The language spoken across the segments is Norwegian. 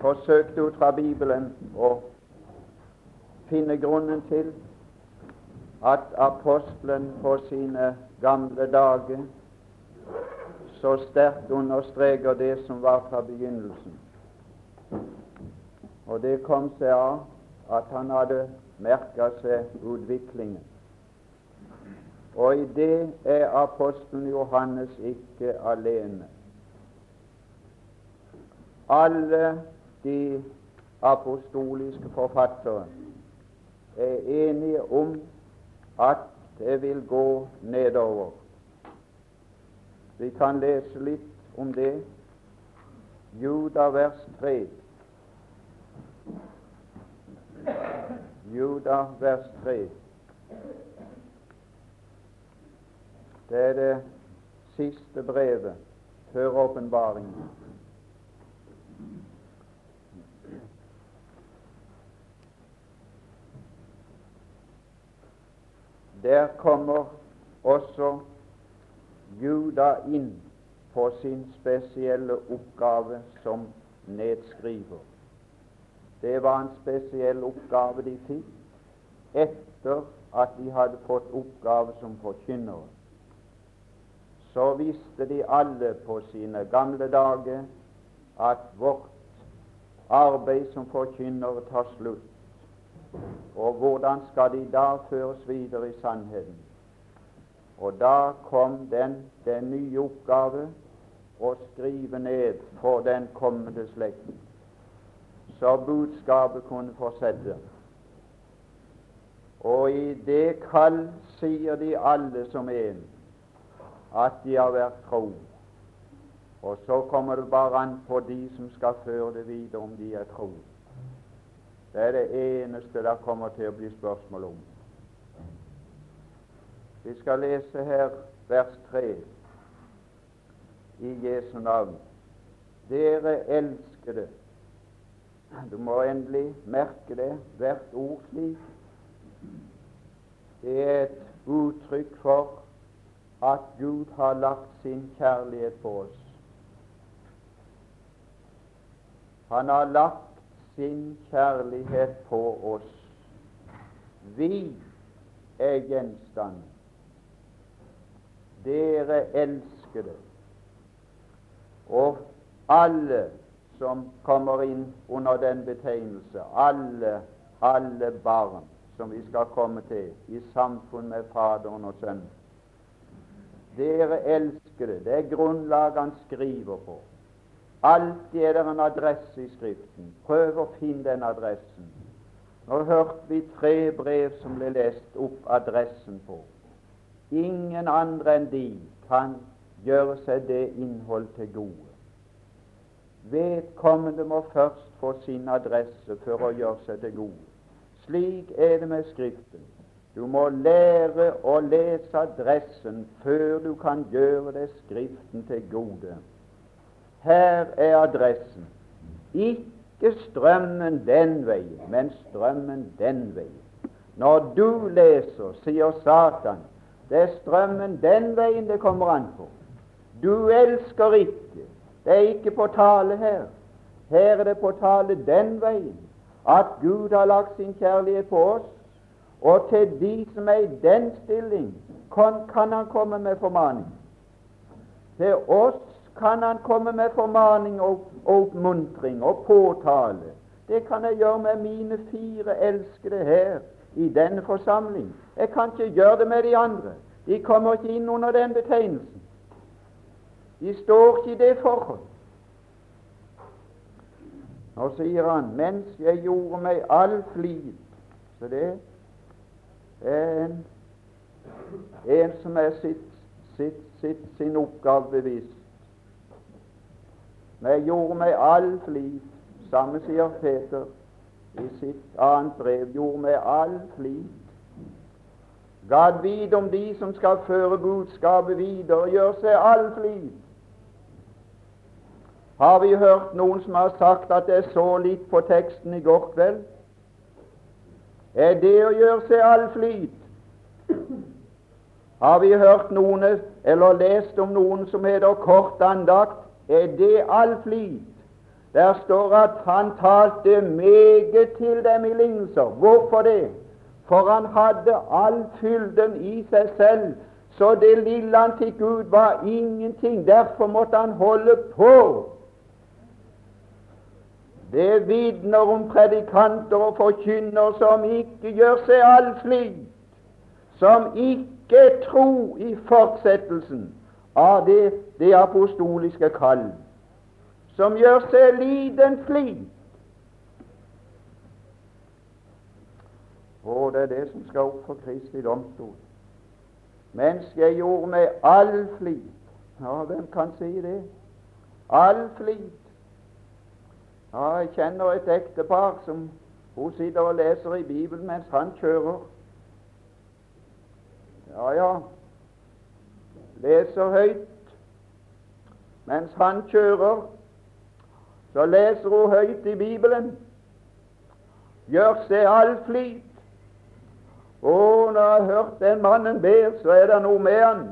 forsøkte ut fra Bibelen å finne grunnen til at apostelen på sine gamle dager så sterkt understreker det som var fra begynnelsen. Og det kom seg av at han hadde merka seg utviklingen. Og i det er apostelen Johannes ikke alene. Alle de apostoliske forfattere er enige om at det vil gå nedover. Vi kan lese litt om det. Juda vers 3. Juda vers 3. Det er det siste brevet før åpenbaringen. Der kommer også Juda inn på sin spesielle oppgave som nedskriver. Det var en spesiell oppgave de fikk etter at de hadde fått oppgave som forkynnere. Så visste de alle på sine gamle dager at vårt arbeid som forkynnere tar slutt. Og hvordan skal de da føres videre i sannheten? Og da kom den, den nye oppgave å skrive ned for den kommende slekten, så budskapet kunne fortsette. Og i det kall sier de alle som en at de har vært tro. Og så kommer det bare an på de som skal føre det videre, om de er tro. Det er det eneste det kommer til å bli spørsmål om. Vi skal lese her vers 3 i Jesu navn. Dere elskede Du må endelig merke det, hvert ord slik. Det er et uttrykk for at Gud har lagt sin kjærlighet på oss. Han har lagt sin kjærlighet på oss. Vi er gjenstand. Dere elskede. Og alle som kommer inn under den betegnelse, alle, alle barn som vi skal komme til i samfunn med Faderen og Sønnen. Dere elskede, det er grunnlaget han skriver på. Alltid er det en adresse i Skriften. Prøv å finne den adressen. Nå hørte vi tre brev som ble lest opp adressen på. Ingen andre enn de kan gjøre seg det innhold til gode. Vedkommende må først få sin adresse for å gjøre seg til gode. Slik er det med Skriften. Du må lære å lese adressen før du kan gjøre det Skriften til gode. Her er adressen. Ikke strømmen den veien, men strømmen den veien. Når du leser, sier Satan, det er strømmen den veien det kommer an på. Du elsker ikke. Det er ikke på tale her. Her er det på tale den veien at Gud har lagt sin kjærlighet på oss, og til de som er i den stilling, kan, kan han komme med formaning. Til oss kan han komme med formaning og oppmuntring og påtale. Det kan jeg gjøre med mine fire elskede her i denne forsamling. Jeg kan ikke gjøre det med de andre. De kommer ikke inn under den betegnelsen. De står ikke i det forhold. Nå sier han mens jeg gjorde meg all flid Så det er en, en som er sitt, sitt, sitt, sin oppgave bevisst. Men jeg gjorde meg all flid, samme sier Peter i sitt annet brev, gjorde meg all flid. Gad vite om de som skal føre budskapet videre, gjør seg all flid. Har vi hørt noen som har sagt at er så litt på teksten i går kveld? Er det å gjøre seg all flid? Har vi hørt noen eller lest om noen som heter kort andakt? Er det all flid. Der står at han talte meget til dem i lignelser. Hvorfor det? For han hadde all fylden i seg selv, så det lille han fikk ut, var ingenting. Derfor måtte han holde på. Det vitner om predikanter og forkynner som ikke gjør seg all flit, som ikke tro i fortsettelsen av det, det apostoliske kall, som gjør seg liten flit. Og det er det som skal opp for Kristi domstol. Mens jeg gjorde med all flit Ja, hvem kan si det? All flit. Ja, jeg kjenner et ektepar som hun sitter og leser i Bibelen mens han kjører. Ja, ja, leser høyt mens han kjører. Så leser hun høyt i Bibelen. Gjør seg all flit. Og når jeg har hørt den mannen ber, så er det noe med han.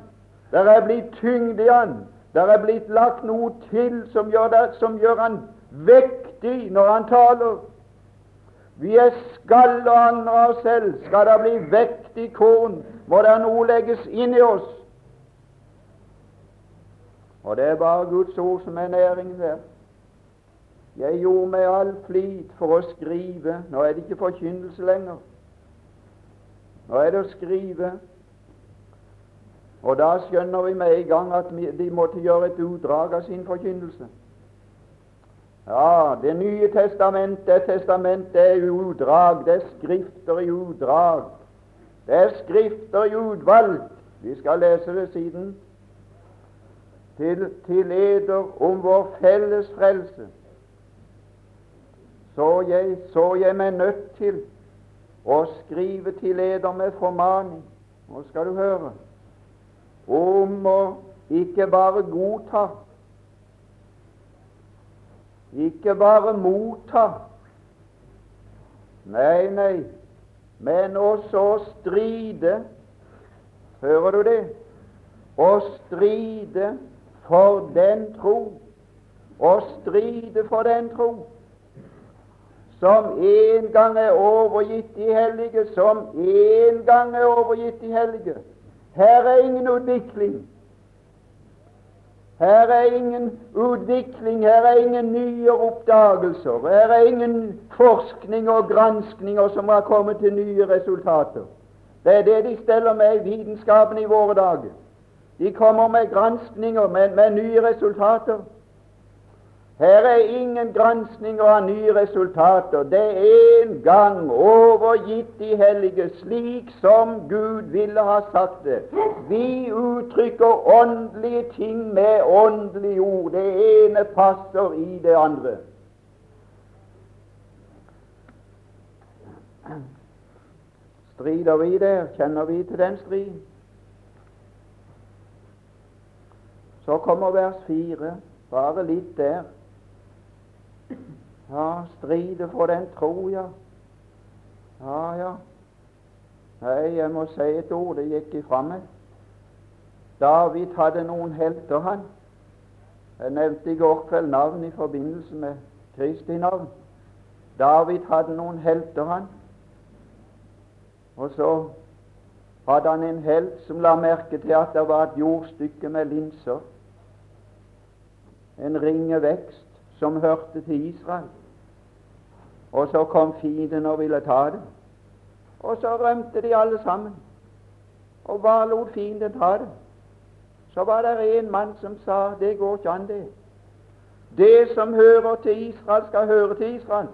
Der er blitt tyngd i han. Der er blitt lagt noe til som gjør, det, som gjør han vektig når han taler. Vi er skall og andre av oss selv. Skal det bli vektig korn, må det noe legges inn i oss. Og det er bare Guds ord som er næringen der. Jeg gjorde meg all flit for å skrive. Nå er det ikke forkynnelse lenger. Nå er det å skrive. Og da skjønner vi med en gang at de måtte gjøre et utdrag av sin forkynnelse. Ja, Det nye testamentet, testamentet er utdrag, det er skrifter i utdrag. Det er skrifter i utvalg. Vi skal lese det siden til, til leder om vår felles frelse, så jeg, så jeg meg nødt til å skrive til leder med formaning. Nå skal du høre om å ikke bare godta, ikke bare motta, nei, nei, men også å stride. Hører du det? Å stride for den tro, og stride for den tro, som en gang er overgitt de hellige, som en gang er overgitt de hellige. Her er ingen utvikling. Her er ingen utvikling, her er ingen nye oppdagelser, her er ingen forskning og granskninger som har kommet til nye resultater. Det er det de steller med i vitenskapen i våre dager. De kommer med granskninger, med, med nye resultater. Her er ingen granskninger av nye resultater. Det er en gang overgitt de hellige, slik som Gud ville ha sagt det. Vi uttrykker åndelige ting med åndelige ord. Det ene passer i det andre. Strider vi der? Kjenner vi til den striden? Så kommer vers fire, bare litt der. Ja, stride for den tro, ja. Ja, ja. Nei, jeg må si et ord, det gikk ifra meg. David hadde noen helter, han. Jeg nevnte i går kveld navn i forbindelse med Kristi navn. David hadde noen helter, han. Og så hadde han en helt som la merke til at det var et jordstykke med linser en ringe vekst som hørte til Israel. Og så kom fienden og ville ta det. Og så rømte de alle sammen. Og hva lot fienden ta det? Så var det en mann som sa det går ikke an, det. Det som hører til Israel, skal høre til Israel.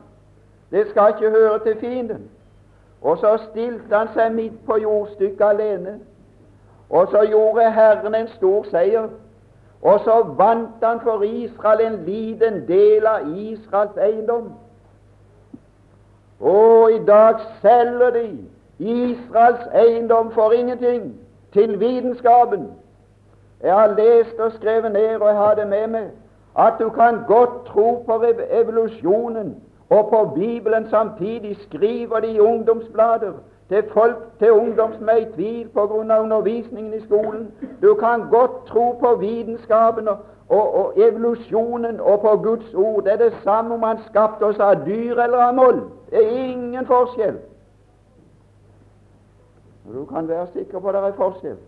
Det skal ikke høre til fienden. Og så stilte han seg midt på jordstykket alene. Og så gjorde Herren en stor seier. Og så vant han for Israel en liten del av Israels eiendom. Og i dag selger de Israels eiendom for ingenting til vitenskapen. Jeg har lest og skrevet ned, og jeg har det med meg, at du kan godt tro på evolusjonen og på Bibelen samtidig, skriver de i ungdomsblader til folk, til ungdom som er i tvil av undervisningen i skolen. Du kan godt tro på vitenskapen og, og, og, evolusjonen og på Guds ord. Det er det samme om han skapte oss av dyr eller av moll. Det er ingen forskjell. Og Du kan være sikker på at det er forskjell.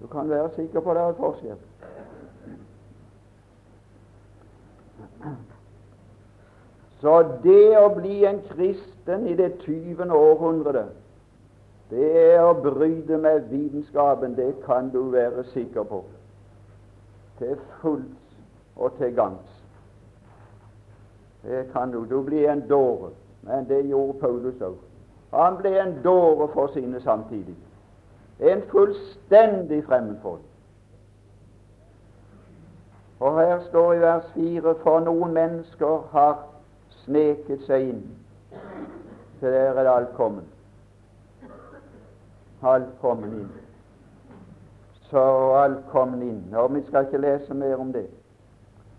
Du kan være sikker på at det er forskjell. Så det å bli en kristen i det 20. århundret, det er å bryte med vitenskapen, det kan du være sikker på. Til fulls og til gangs. Det kan du. Du blir en dåre. Men det gjorde Paulus òg. Han ble en dåre for sine samtidig. En fullstendig fremmedfolk. Og her står i vers 4 for noen mennesker har sneket seg inn. Så der er det alt kommet. Alt kommet inn. Så alt kommet inn. Og vi skal ikke lese mer om det.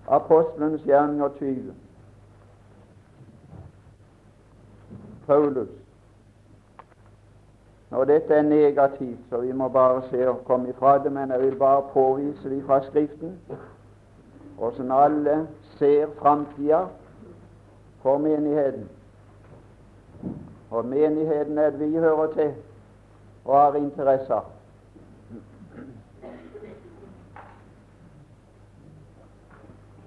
Apostlenes gjerninger 20. Paulus. Og dette er negativt, så vi må bare se og komme ifra det, men jeg vil bare påvise det fra Skriften, åssen alle ser framtida for menigheten. Og menigheten er vi hører til og har interesser.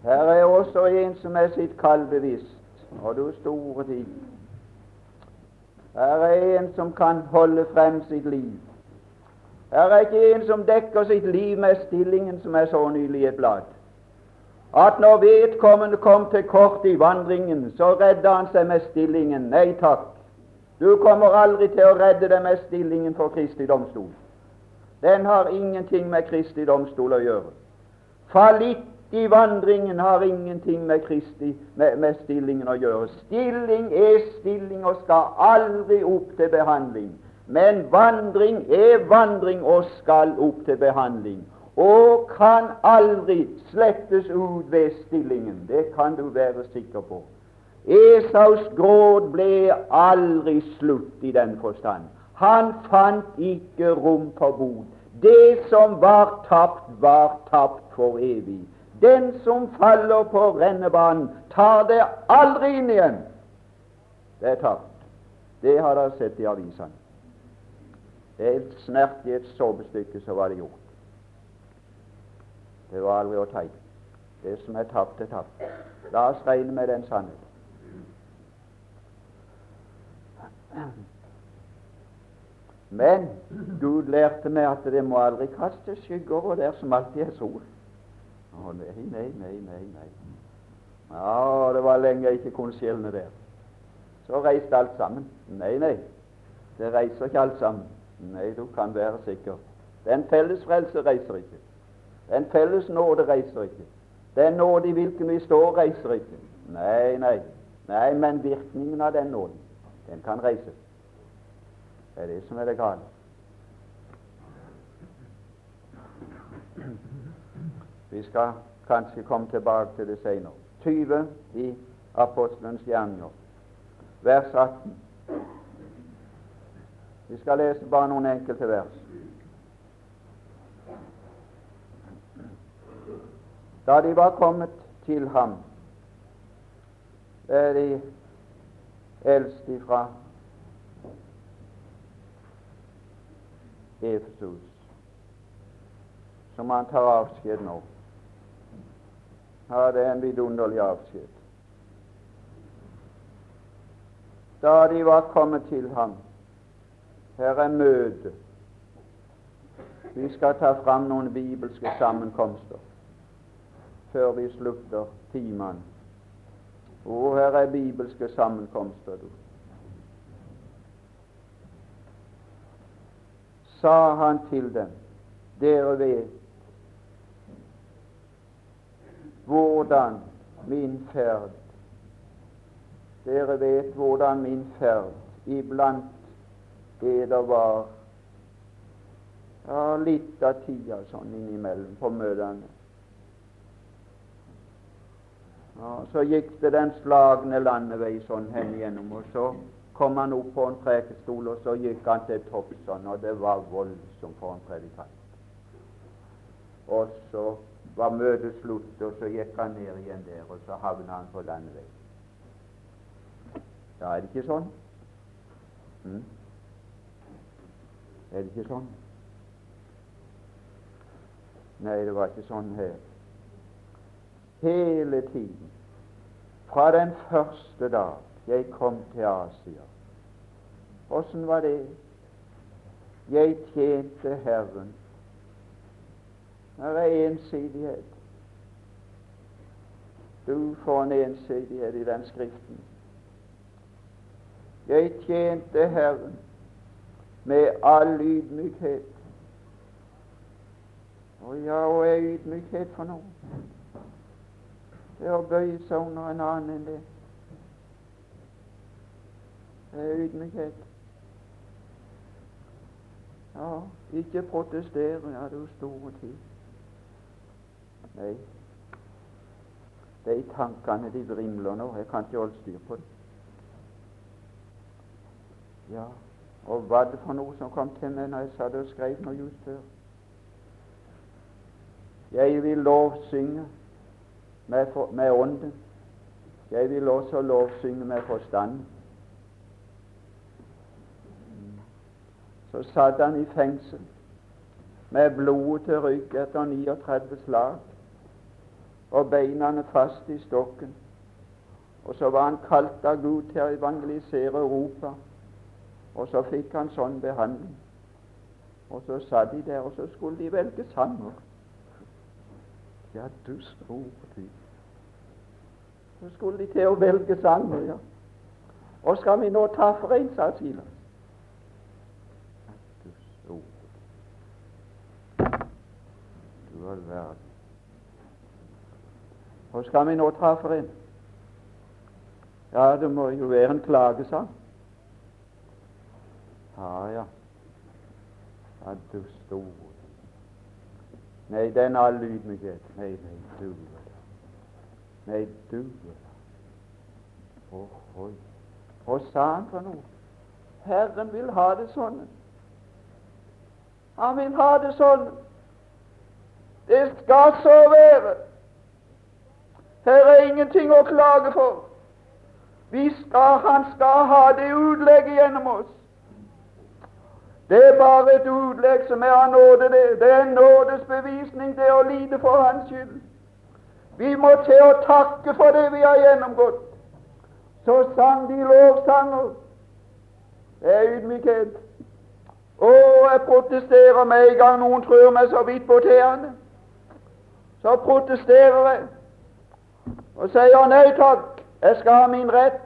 Her er også en som er sitt kall bevisst, og du store tid. Her er en som kan holde frem sitt liv. Her er ikke en som dekker sitt liv med stillingen som er så nylig et blad at når vedkommende kom til kort i vandringen, så redda han seg med stillingen. Nei takk, du kommer aldri til å redde deg med stillingen for Kristi domstol. Den har ingenting med Kristi domstol å gjøre. Fallitt i vandringen har ingenting med Kristi med, med stillingen å gjøre. Stilling er stilling og skal aldri opp til behandling. Men vandring er vandring og skal opp til behandling og kan aldri slettes ut ved stillingen. Det kan du være sikker på. Esaus gråd ble aldri slutt i den forstand. Han fant ikke rom på bod. Det som var tapt, var tapt for evig. Den som faller på rennebanen, tar det aldri inn igjen. Det er tapt. Det har dere sett i avisene. Det snert i et såpestykke, så var det gjort. Det var aldri å ta i. Det som er tapt, er tapt. La oss regne med den sannhet. Men Gud lærte meg at det må aldri kaste skygger over der som alltid er sol. Å nei, nei, nei, nei, nei. Ja, det var lenge jeg ikke kunne skjelne der. Så reiste alt sammen. Nei, nei, det reiser ikke alt sammen. Nei, du kan være sikker. Den felles frelse reiser ikke. Den felles nåde reiser ikke. Den nåde i hvilken vi står, reiser ikke. Nei, nei. Nei, men virkningen av den nåden, den kan reise. Det er det som er det gale. Vi skal kanskje komme tilbake til det senere. 20 i Apostelens gjerninger, vers 18. Vi skal lese bare noen enkelte vers. Da de var kommet til ham, er de eldste fra Efesus, som han tar avskjed nå. Ja, det er en vidunderlig avskjed. Da de var kommet til ham Her er møte. Vi skal ta fram noen bibelske sammenkomster før vi slutter timene. Og her er bibelske sammenkomster, du. Sa han til dem, dere vet hvordan min ferd Dere vet hvordan min ferd iblant eder var ja, litt av tida sånn innimellom på møtene. Ja, så gikk det den slagne landevei sånn hen igjennom, og så kom han opp på en prekestol, og så gikk han til topps sånn, og det var voldsomt for en predikant. Og så var møtet slutt, og så gikk han ned igjen der, og så havna han på landevei. Ja, er det ikke sånn? Mm? Er det ikke sånn? Nei, det var ikke sånn her. Hele tiden, fra den første dag jeg kom til Asia. Åssen var det? Jeg tjente Herren. Det er ensidighet. Du får en ensidighet i den Skriften. Jeg tjente Herren med all ydmykhet. Og ja, og er ydmykhet for noe? Det er å bøye seg under en annen enn det. Det er ydmykhet. Ja, ikke protestere, ja, jo store tid. Nei, de tankene de vrimler nå. Jeg kan ikke holde styr på det. Ja, og hva det for noe som kom til meg når jeg satt og skrev noe just før? Jeg vil lovsynge med, for, med ånden. Jeg vil også lovsynge med forstand. Så satt han i fengsel med blodet til rygg etter 39 slag og beina fast i stokken. Og så var han kalt av Gud til å evangelisere Europa, og så fikk han sånn behandling. Og så satt de der, og så skulle de velge sanger. Ja, du store tid. Så skulle de til å velge sanger, ja. Og skal vi nå ta for en, sa Silas. Du all verden. Og skal vi nå ta for en? Ja, det må jo være en klagesang. Ja, ja. Ja, du store Nei, den all ydmykhet. Nei, nei, du Nei, du Ohoi. Hva sa han for noe? Herren vil ha det sånn. Han vil ha det sånn. Det skal så være. Her er ingenting å klage for. Vi skal, han skal ha det utlegget gjennom oss. Det er bare et utlegg som er av nåde. Det, det er en nådesbevisning, det å lide for Hans skyld. Vi må til å takke for det vi har gjennomgått. Så sang de lovsanger. Det er ydmykhet. Å, jeg protesterer med en gang noen trør meg så vidt på tærne. Så protesterer jeg og sier nei takk, jeg skal ha min rett.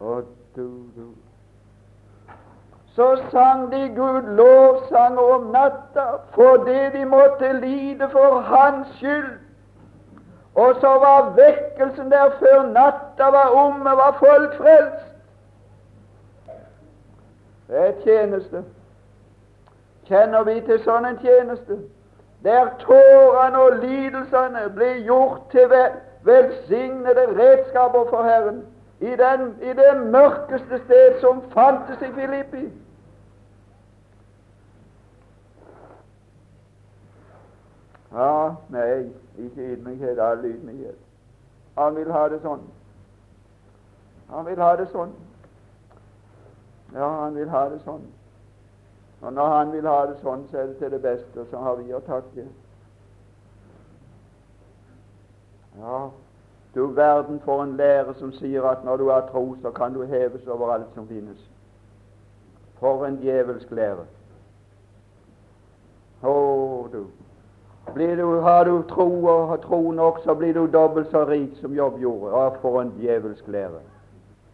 Og du, du. Så sang de Gud lovsanger om natta fordi de måtte lide for Hans skyld. Og så var vekkelsen der før natta var omme, var folk frelst. Det er tjeneste. Kjenner vi til sånn en tjeneste? der tårene og lidelsene blir gjort til velsignede redskaper for Herren i, den, i det mørkeste sted som fantes i Filippi. Ja, nei, ikke ydmykhet, all ydmykhet. Han vil ha det sånn. Han vil ha det sånn. Ja, han vil ha det sånn. Og når Han vil ha det sånn, så er det til det beste, og så har vi å takke. Ja, du verden for en lære som sier at når du har tro, så kan du heves over alt som finnes. For en djevelsk lære. Å, du. Du. Har du tro og tro nok, så blir du dobbelt så rik som Jobb gjorde. Å, for en djevelsk lære.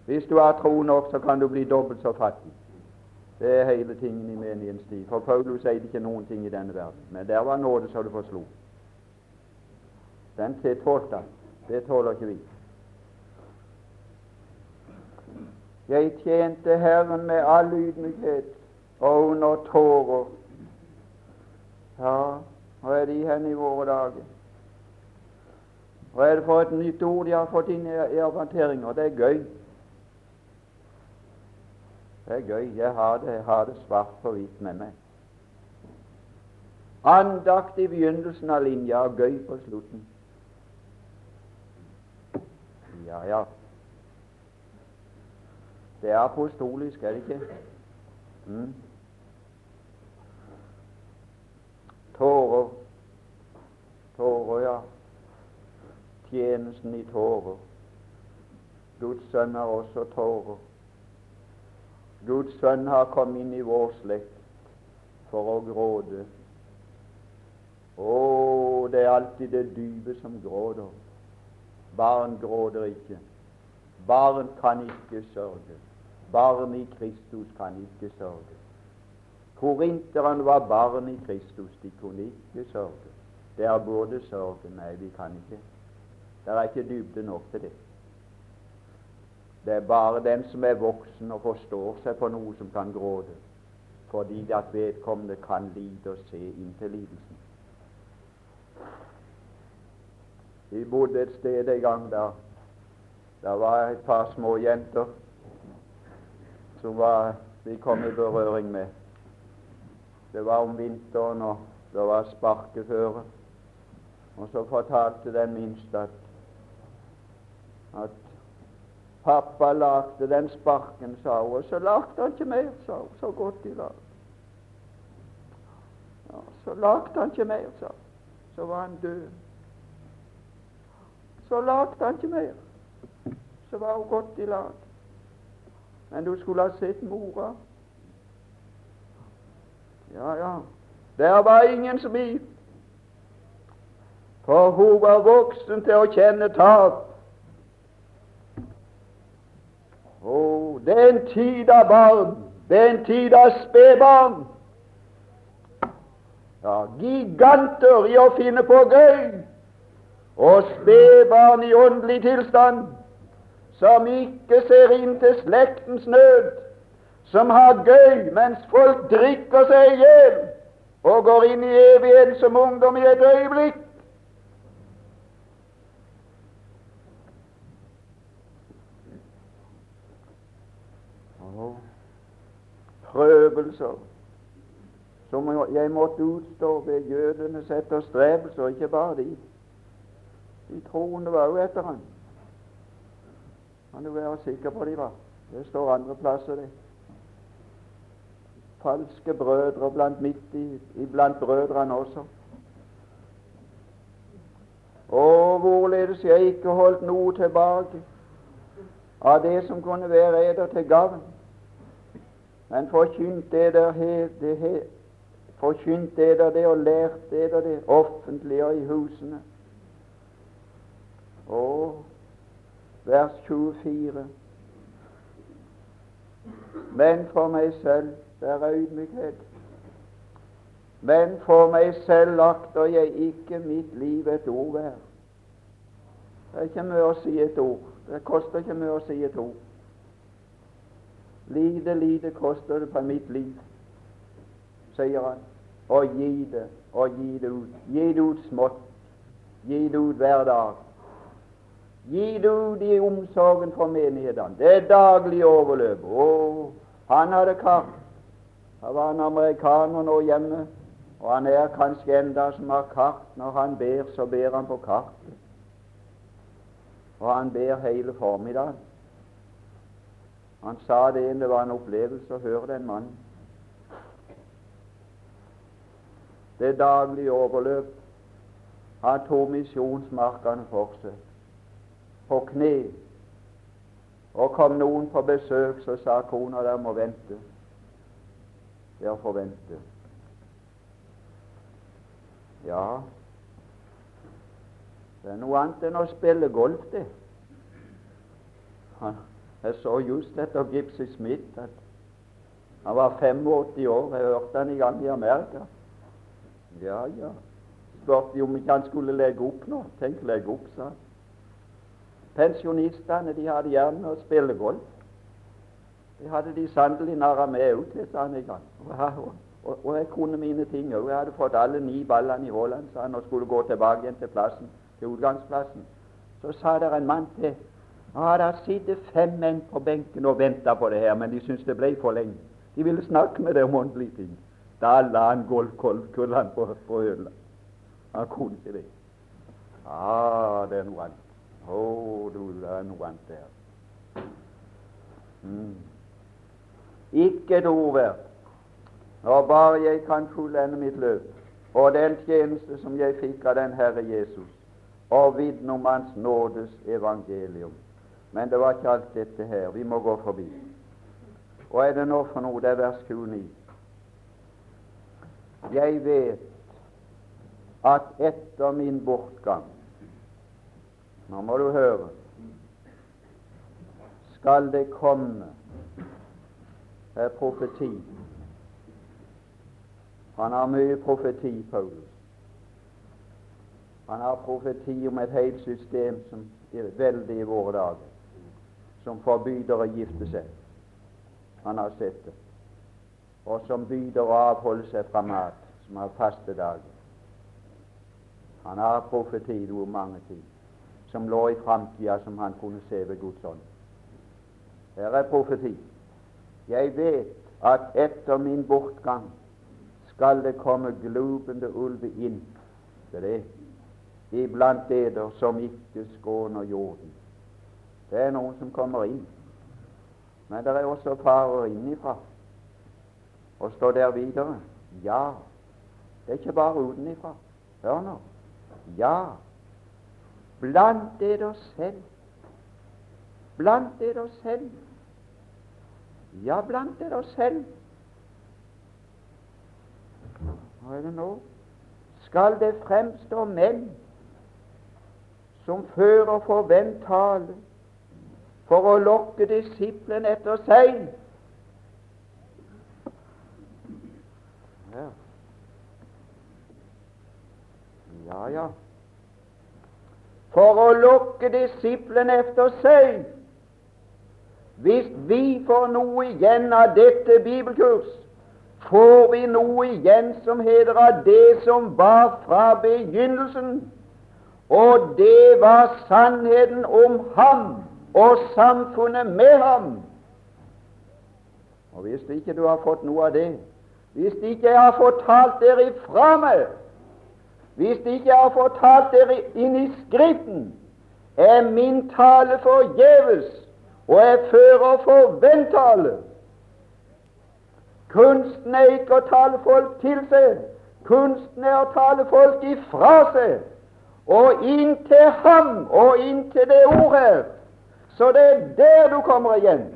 Hvis du har tro nok, så kan du bli dobbelt så fattig. Det er hele tingen i menighetens tid. For Paulus sier ikke noen ting i denne verden. Men der var nåde så det forslo. Den tålte Det tåler ikke vi. Jeg tjente Herren med all ydmykhet og under tårer. Ja, hvor er de hen i våre dager? Hva er det for et nytt ord de har fått inn i ervanteringer? Det er gøy. Det er gøy. Jeg har det, jeg har det svart på hvitt med meg. Andakt i begynnelsen av linja og gøy på slutten. Ja, ja. Det er apostolisk, er det ikke? Mm. Tårer. Tårer, ja. Tjenesten i tårer. Guds sønn har også tårer. Guds sønn har kommet inn i vår slekt for å gråte. Å, det er alltid det dype som gråter. Barn gråter ikke. Barn kan ikke sørge. Barn i Kristus kan ikke sørge. Korinterne var barn i Kristus. De kunne ikke sørge. Det er både sørge Nei, vi kan ikke. Det er ikke dybde nok til det. Det er bare den som er voksen og forstår seg på noe, som kan gråte, fordi at vedkommende kan lide og se inntil lidelsen. Vi bodde et sted en gang der det var et par små jenter som var, vi kom i berøring med. Det var om vinteren, og det var sparkeføre. Og så fortalte den minste at, at Pappa lagde den sparken, sa hun, og så lagde han ikke mer, sa hun. Så godt de lagde. Ja, så lagde han ikke mer, sa hun. Så var han død. Så lagde han ikke mer. Så var hun godt i lag. Men du skulle ha sett mora. Ja, ja. Der var ingen smil. For hun var voksen til å kjenne tap. Oh, det en tid av barn. Det en tid av spedbarn. Ja, giganter i å finne på gøy. Og spedbarn i åndelig tilstand som ikke ser inn til slektens nød, som har gøy mens folk drikker seg i hjel og går inn i evigheten som ungdom i et øyeblikk. prøvelser som jeg måtte utstå ved jødenes etterstrebelser, ikke bare de. De troende var jo etter ham. Kan du være sikker på de var. Det står andre plasser, det. Falske brødre blant midt i, iblant brødrene også. Og hvorledes jeg ikke holdt noe tilbake av det som kunne være eder til gavn men forkynt eder det, forkynt eder det og lært eder det offentlig og i husene. Og vers 24. Men for meg selv det er ydmykhet. Men for meg selv akter jeg ikke mitt liv et ord hver. Det er ikke mye å si et ord. Det koster ikke mye å si et ord. Lite, lite koster det på mitt liv, sier han, og gi det, og gi det ut. Gi det ut smått. Gi det ut hver dag. Gi det ut i omsorgen for menighetene. Det er daglig overløp. Å, han hadde kart. Det var en amerikaner nå hjemme, og han er kanskje enda som har kart. Når han ber, så ber han på kartet. Og han ber hele formiddagen. Han sa det det var en opplevelse å høre den mannen. Det daglige overløp. Han to misjonsmarkene for seg, på kne. Og kom noen på besøk, så sa kona der må vente. Dere å forvente. Ja, det er noe annet enn å spille golf, det. Jeg så just etter Gipsy Smith at han var 85 år. Jeg hørte han i gang i Amerika. Ja, ja. Spurte om ikke han skulle legge opp nå. Tenk, legge opp, sa han. Pensjonistene de hadde gjerne å spille golf. Det hadde de sannelig narra meg òg til, sa han en gang. Og, og, jeg kunne mine ting òg. Jeg hadde fått alle ni ballene i Haaland, sa han, og skulle gå tilbake igjen til plassen, til utgangsplassen. Så sa der en mann til Ja, der sitter fem menn på benken og venter på det her, men de syntes det ble for lenge. De ville snakke med deg om åndelige ting. Da la han golfkullene på, på øla. Han kunne ikke det. Ah, den vant. Å, oh, du, den vant der. Mm. Ikke et ord. Når bare jeg kan fullende mitt løp, og den tjeneste som jeg fikk av den Herre Jesus, og vitne om Hans nådes evangelium. Men det var ikke alt dette her. Vi må gå forbi. Og er det nå for noe? Det er vers 29. Jeg vet at etter min bortgang Nå må du høre skal det komme er profeti. Han har mye profeti, Paulus. Han har profeti om et helt system som er veldig i våre dager, som forbyr å gifte seg. Han har sett det. Og som byr å avholde seg fra mat, som har faste dager. Han har profeti over mange ting som lå i framtida, som han kunne se ved Guds ånd. Her er profeti. Jeg vet at etter min bortgang skal det komme glupende ulve inn til det iblant eder som ikke skåner jorden. Det er noen som kommer inn. Men det er også farer innifra. Og står der videre ja. Det er ikke bare utenifra. Hør nå. Ja. Blant eder selv. Blant eder selv ja, blant dere selv. Hva er det nå? Skal det fremstå menn som fører forvent tale for å lokke disiplen etter seg? Ja. ja, ja. For å lokke disiplen etter seg. Hvis vi får noe igjen av dette bibelkurs, får vi noe igjen som heter av det som var fra begynnelsen. Og det var sannheten om ham og samfunnet med ham. Og Hvis ikke du har fått noe av det, hvis ikke jeg har fortalt dere ifra meg, hvis ikke jeg har fortalt dere inn i Skriften, er min tale forgjeves og jeg fører forventale. Kunsten er ikke å tale folk til seg, kunsten er å tale folk ifra seg, og inn til ham og inn til det ordet. Så det er der du kommer igjen.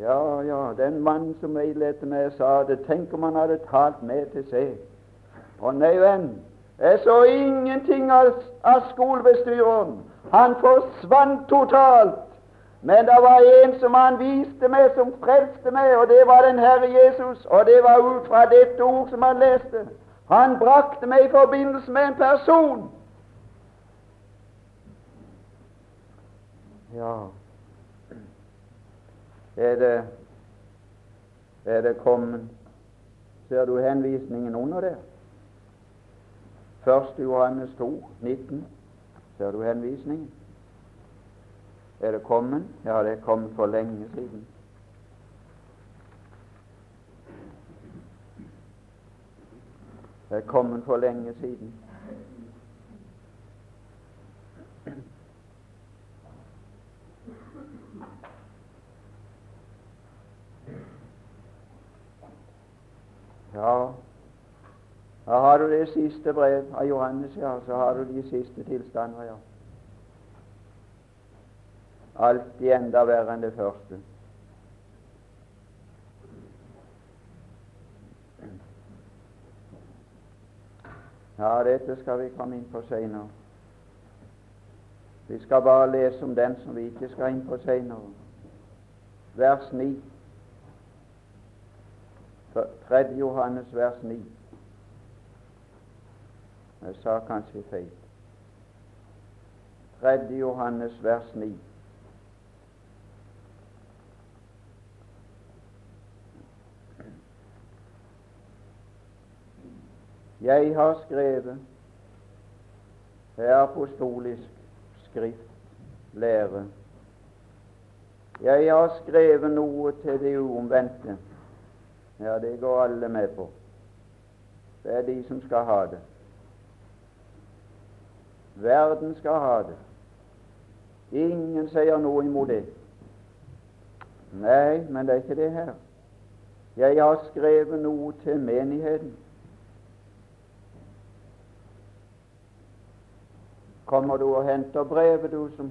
Ja, ja, den mannen som veiledet meg, sa det. Tenk om han hadde talt med til seg. Å nei, venn, jeg så ingenting av, av skolebestyreren. Han forsvant totalt. Men det var en som han viste meg, som frelste meg, og det var den Herre Jesus. Og det var ut fra dette ord som han leste. Han brakte meg i forbindelse med en person. Ja Er det Er det kommet Ser du henvisningen under der? 1. Johannes 2, 19. Ser du henvisningen? Er det kommet? Ja, det er kommet for lenge siden. Det er kommet for lenge siden. Ja, da har du det siste brev av Johannes, ja. Så har du de siste tilstander, ja alltid enda verre enn det første. Ja, dette skal vi komme inn på senere. Vi skal bare lese om den som vi ikke skal inn på senere. Vers 9. 3. Johannes vers 9. Jeg sa kanskje feil. 3. Johannes vers 9. Jeg har skrevet, det er apostolisk skriftlære. Jeg har skrevet noe til de uomvendte. Ja, det går alle med på. Det er de som skal ha det. Verden skal ha det. Ingen sier noe imot det. Nei, men det er ikke det her. Jeg har skrevet noe til menigheten. Kommer du og henter brevet, du som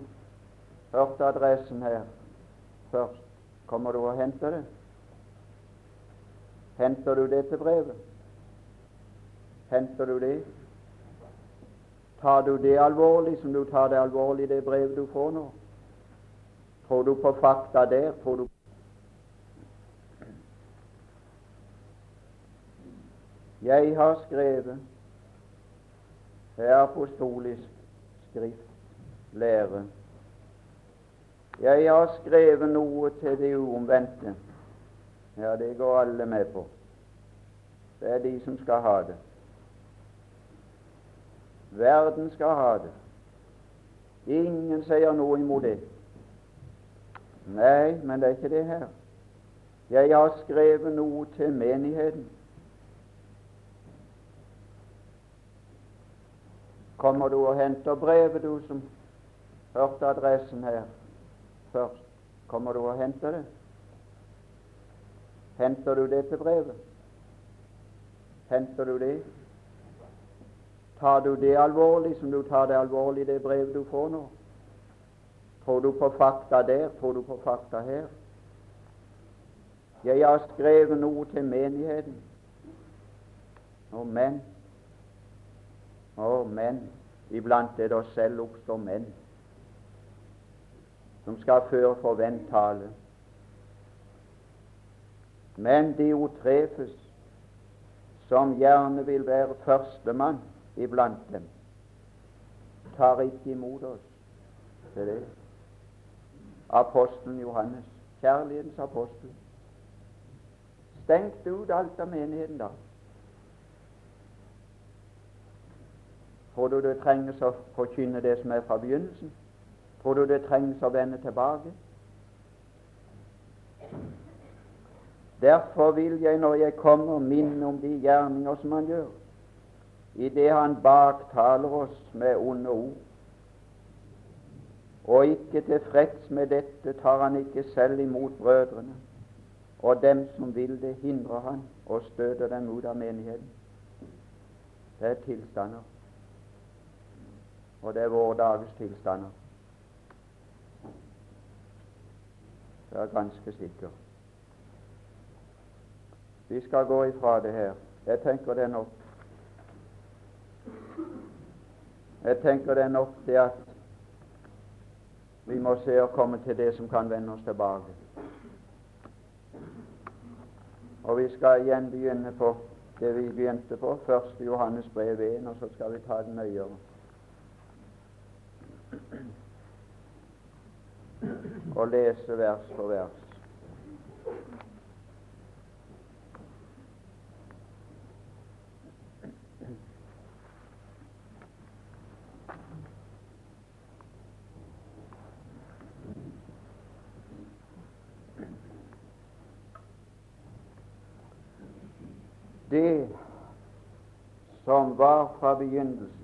hørte adressen her først? Kommer du og henter det? Henter du dette brevet? Henter du det? Tar du det alvorlig som du tar det alvorlig, det brevet du får nå? Tror du på fakta der? Tror du Jeg har skrevet det er apostolisk skrift, lære. Jeg har skrevet noe til de uomvendte. Ja, det går alle med på. Det er de som skal ha det. Verden skal ha det. Ingen sier noe imot det. Nei, men det er ikke det her. Jeg har skrevet noe til menigheten. Kommer du og henter brevet, du som hørte adressen her først? Kommer du og henter det? Henter du det til brevet? Henter du det? Tar du det alvorlig som du tar det alvorlig, det brevet du får nå? Tror du på fakta der? Tror du på fakta her? Jeg har skrevet noe til menigheten. Og menn. iblant er det oss selv oppstår menn som skal føre for venntale. Men Diotrefes, som gjerne vil være førstemann iblant dem, tar ikke imot oss. Er det. Apostelen Johannes, kjærlighetens apostel, stengte ut alt av menigheten da. Tror du det trengs å forkynne det som er fra begynnelsen? Tror du det trengs å vende tilbake? Derfor vil jeg, når jeg kommer, minne om de gjerninger som han gjør, i det han baktaler oss med onde ord. Og ikke tilfreds med dette tar han ikke selv imot brødrene, og dem som vil det, hindrer han og støter dem ut av menigheten. Det er tilstander og det er våre dagers tilstander. Det er ganske sikkert. Vi skal gå ifra det her. Jeg tenker det nok. Jeg tenker det nok det at vi må se å komme til det som kan vende oss tilbake. Og vi skal igjen begynne på det vi begynte på, først Johannes brev 1, og så skal vi ta det nøyere. Og lese vers for vers. Det som var fra begynnelsen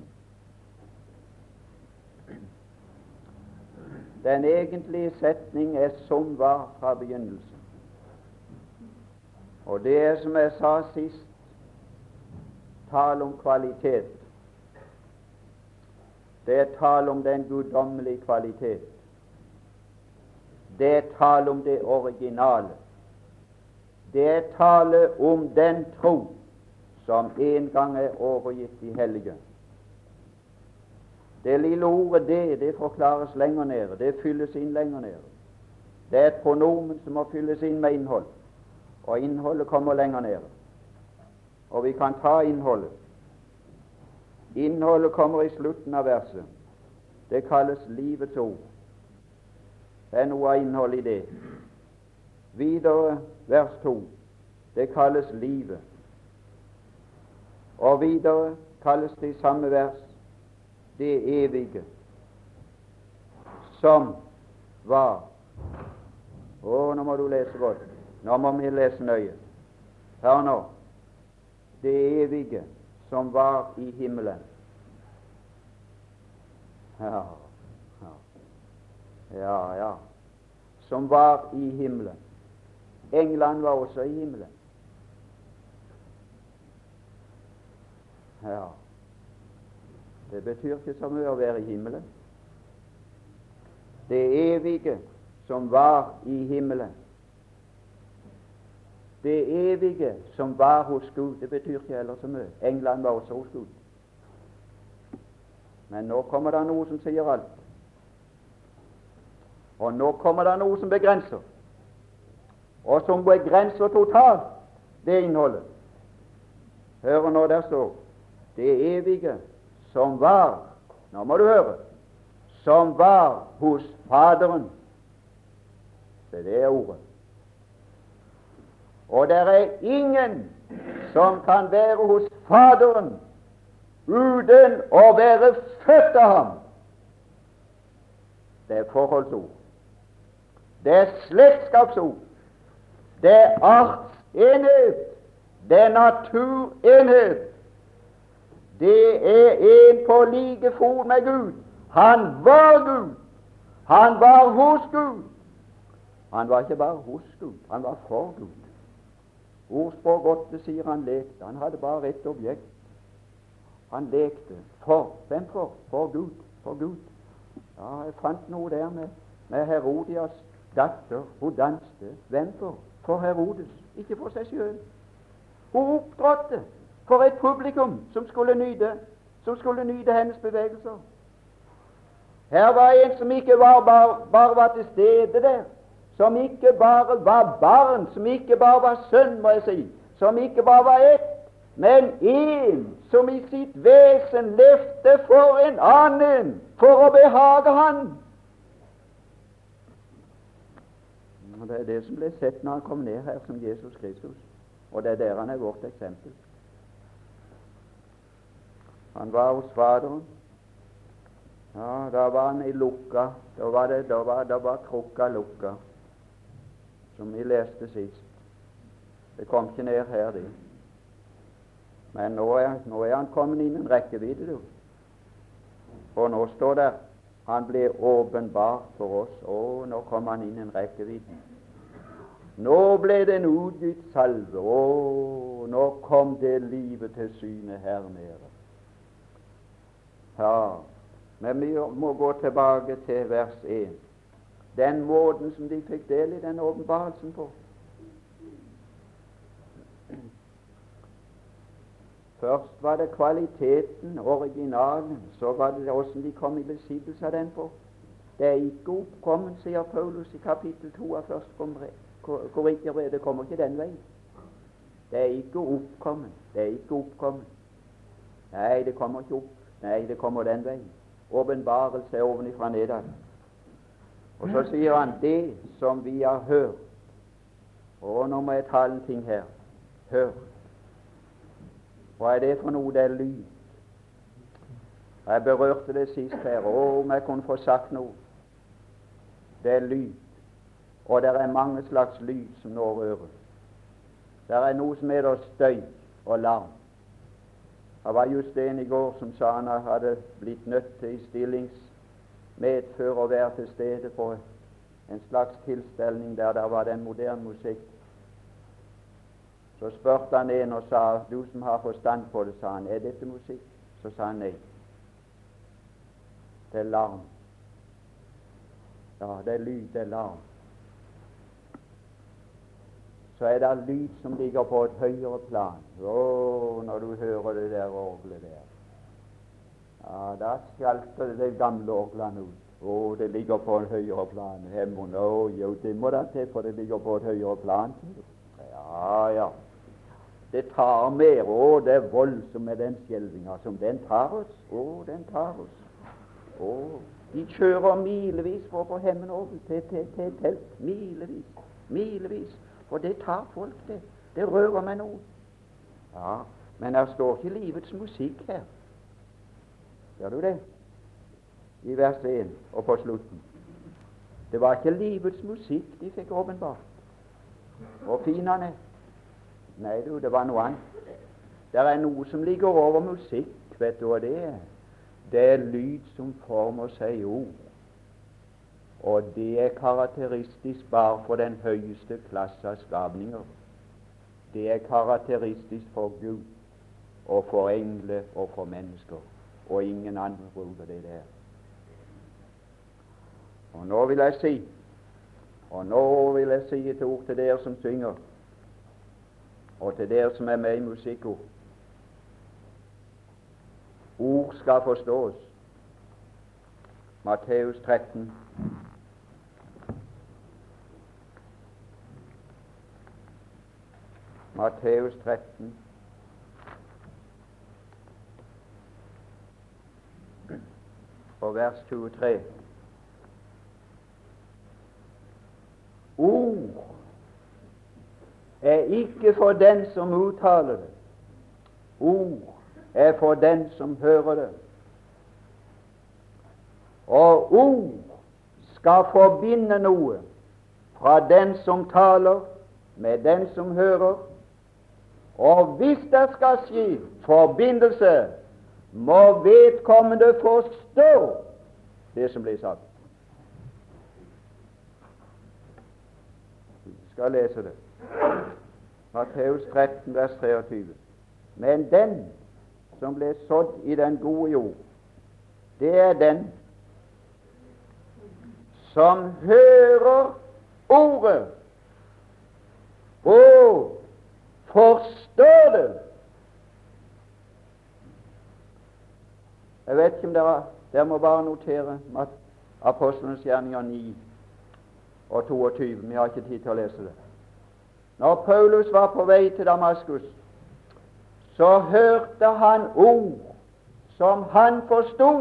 Den egentlige setning er 'som var fra begynnelsen'. Og det er, som jeg sa sist, tale om kvalitet. Det er tale om den guddommelige kvalitet. Det er tale om det originale. Det er tale om den tro som en gang er overgitt de hellige. Det lille ordet 'det' det forklares lenger nede. Det fylles inn lenger nede. Det er et pronomen som må fylles inn med innhold, og innholdet kommer lenger nede. Og vi kan ta innholdet. Innholdet kommer i slutten av verset. Det kalles livets ord. Det er noe av innholdet i det. Videre vers 2. Det kalles livet. Og videre kalles det i samme vers det evige. som var Å, nå må du lese godt. Nå må vi lese nøye. Hør nå. Det evige som var i himmelen. Ja, ja, ja. Som var i himmelen. England var også i himmelen. Ja, det betyr ikke så mye å være i himmelen. Det evige som var i himmelen. Det evige som var hos Gud, det betyr ikke heller så mye. England var også hos Gud. Men nå kommer det noe som sier alt. Og nå kommer det noe som begrenser og som begrenser totalt det innholdet. Hører nå der står det evige som var Nå må du høre som var hos Faderen. Det er ordet. Og det er ingen som kan være hos Faderen uten å være født av ham. Det er forholdsord. Det er slektskapsord. Det er artsenhet. Det er naturenhet. Det er en på like fot med Gud. Han var Gud. Han var hos Gud. Han var ikke bare hos Gud, han var for Gud. Ordspråk 8 sier han lekte. Han hadde bare ett objekt. Han lekte for hvem for? For Gud. For Gud. Ja, jeg fant noe der med, med Herodias datter. Hun danste. Hvem for? for Herodes, ikke for seg sjøl. Hun opptrådte for et publikum som skulle nyte, som skulle nyte hennes bevegelser. Her var en som ikke var bare, bare var til stede der, som ikke bare var barn, som ikke bare var sønn, må jeg si, som ikke bare var ett, men en som i sitt vesen levde for en annen, for å behage Han. Og Det er det som ble sett når han kom ned her som Jesus Kristus. Og det er der han er vårt eksempel. Han var hos Faderen. Ja, Da var han i lukka. Da var det da var, da var krukka lukka, som vi leste sist. Det kom ikke ned her, det. Men nå er, nå er han kommet innen rekkevidde, du. Og nå står det han ble åpenbart for oss. Å, nå kom han innen rekkevidde. Nå ble den utgitt salve. Å, nå kom det livet til syne her nede. Ja, men vi må gå tilbake til vers 1. Den måten som de fikk del i den åpenbarelsen på. Først var det kvaliteten, originalen. Så var det åssen de kom i besittelse av den på. Det er ikke oppkommen, sier Paulus i kapittel 2 av første Korinterbrev. Det kommer ikke den veien. Det er ikke oppkommen. Det er ikke oppkommen. Nei, det kommer ikke opp. Nei, det kommer den veien. Åpenbarelse er ovenifra nedad. Og så sier han det som vi har hørt. Og nå må jeg ta en ting her. Hør. Hva er det for noe? Det er lyd. Jeg berørte det sist her. Å, om jeg kunne få sagt noe. Det er lyd. Og det er mange slags lyd som når øret. Det er noe som heter støy og larm. Det var just en i går som sa han hadde blitt nødt til i stillingsmedfør å være til stede på en slags tilstelning der det var den moderne musikk. Så spurte han en og sa, 'Du som har forstand på det', sa han, 'er dette musikk?' Så sa han nei. Det er larm. Ja, det er lyd, det er larm så er det lyd som ligger på et høyere plan. Å, når du hører det der orgelet der. Ja, Da skalter det de gamle orglene ut. Å, det ligger på et høyere plan. Hemmen, å, jo, det må da til, for det ligger på et høyere plan. Ja, ja. Det tar mer. Å, det er voldsomt med den skjelvinga som den tar oss. Å, den tar oss. Å, de kjører milevis for å få hemmen over til telt. Milevis. Milevis. For det tar folk, det. Det rører meg noe. Ja, men der står ikke livets musikk her. Gjør du det? I vers 1 og på slutten. Det var ikke livets musikk de fikk åpenbart. Og finene. Nei, du, det var noe annet. Det er noe som ligger over musikk. Vet du hva det er? Det er lyd som former seg i ord. Og det er karakteristisk bare for den høyeste klasse av skapninger. Det er karakteristisk for Gud og for engler og for mennesker. Og ingen andre bruker det der. Og nå vil jeg si og nå vil jeg si et ord til dere som synger, og til dere som er med i musikkord. Ord skal forstås. Matteus 13. Matteus 13. Og vers 23. Ord er ikke for den som uttaler det. Ord er for den som hører det. Og ord skal forbinde noe fra den som taler, med den som hører. Og hvis det skal skje forbindelse, må vedkommende forstå det som blir sagt. skal lese det. Matteus 13, vers 23. Men den som ble sådd i den gode jord, det er den som hører ordet og forstår du? Jeg vet ikke om dere Dere må bare notere Apostlenes gjerninger 9 og 22. Vi har ikke tid til å lese det. Når Paulus var på vei til Damaskus, så hørte han ord som han forsto,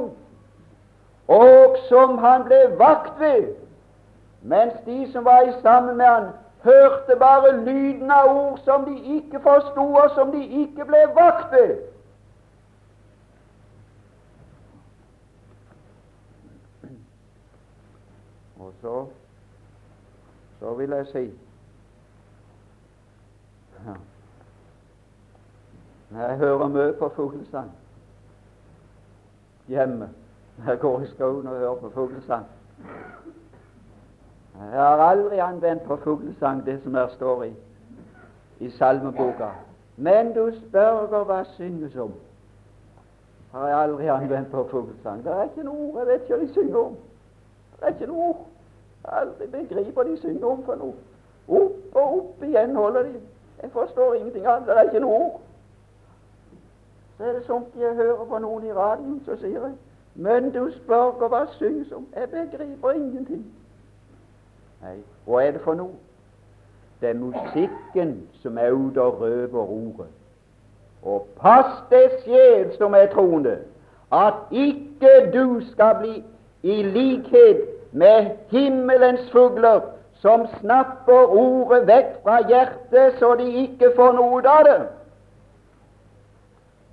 og som han ble vakt ved, mens de som var sammen med han, hørte bare lyden av ord som de ikke forsto, og som de ikke ble vakt ved. Og så så vil jeg si. Jeg hører mye på fuglesang hjemme. Jeg går i skogen og hører på fuglesang. Jeg har aldri anvendt på fuglesang det som der står i, i salmeboka. Men du spør hva synges om. Har jeg aldri anvendt på fuglesang. Det er ikke noe ord. Jeg vet ikke hva de synger om. Det er ikke noe ord. Aldri begriper de synger om for noe. Opp og opp igjen holder de. Jeg forstår ingenting annet. Det er ikke noe ord. Så er det som jeg hører på noen i radioen, så sier jeg Men du spør hva synges om. Jeg begriper ingenting. Nei, hva er det for noe? Det er musikken som er ute og røver ordet. Og pass deg, sjel som er troende, at ikke du skal bli i likhet med himmelens fugler som snapper ordet vekk fra hjertet så de ikke får noe av det.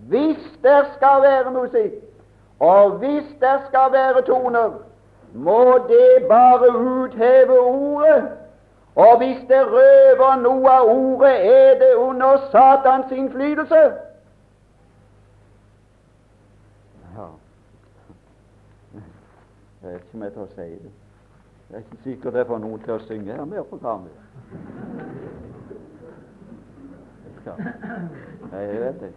Hvis det skal være musikk, og hvis det skal være toner, må det bare utheve ordet. Og hvis det røver noe av ordet, er det under Satans innflytelse. Jeg vet ikke om jeg tør si det. Det er ikke sikkert jeg får noen til å synge her mer på Karmøy. Nei, jeg vet det.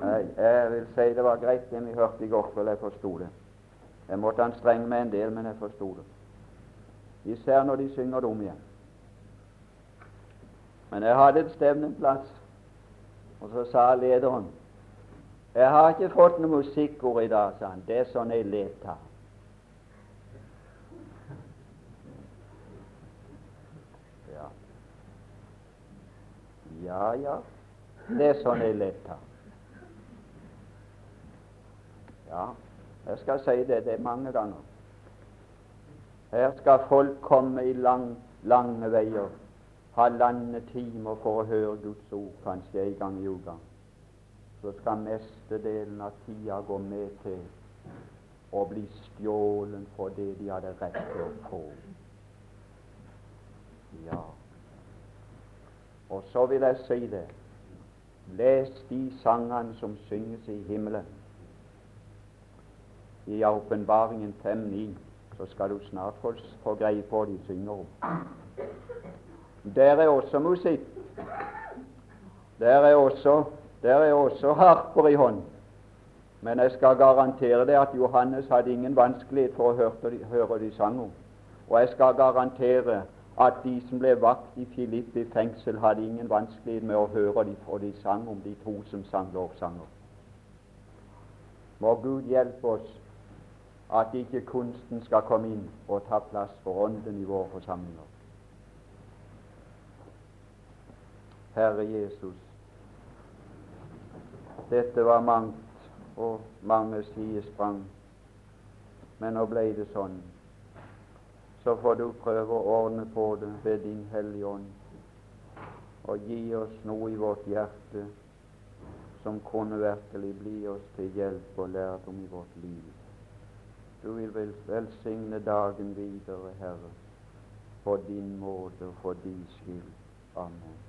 Nei, jeg vil si det var greit det vi hørte i går kveld. Jeg forsto det. Jeg måtte anstrenge meg en del, men jeg forsto det. Især når de synger det om igjen. Men jeg hadde et stevneplass, og så sa lederen Jeg har ikke fått noe musikkord i dag, sa han. Det er sånn jeg leter. Ja, ja, det er sånn jeg leter. Ja, jeg skal si det, det er mange ganger. Her skal folk komme i lang, lange veier, halvannen timer for å høre Guds ord, kanskje en gang i uka. Så skal mestedelen av tida gå med til å bli stjålen for det de hadde rett til å få. Ja. Og så vil jeg si det. Les de sangene som synges i himmelen. I Åpenbaringen 5.9 så skal du snart få, greie på de synger om. Der er også musikk. Der er også, der er også harper i hånd. Men jeg skal garantere deg at Johannes hadde ingen vanskelighet for å høre høre de sang om. Og jeg skal garantere at de som ble vakt i Filippi fengsel, hadde ingen vanskelighet med å høre de, for de sang om de to som sang lovsanger. Må Gud hjelpe oss at ikke kunsten skal komme inn og ta plass for Ånden i våre forsamlinger. Herre Jesus, dette var mangt og mange sidesprang, men nå ble det sånn. Så får du prøve å ordne på det ved Din Hellige Ånd, og gi oss noe i vårt hjerte som kunne virkelig bli oss til hjelp og lærdom i vårt liv. Du vil vel velsigne dagen videre, Herre, på din måte og for din skyld. Amen.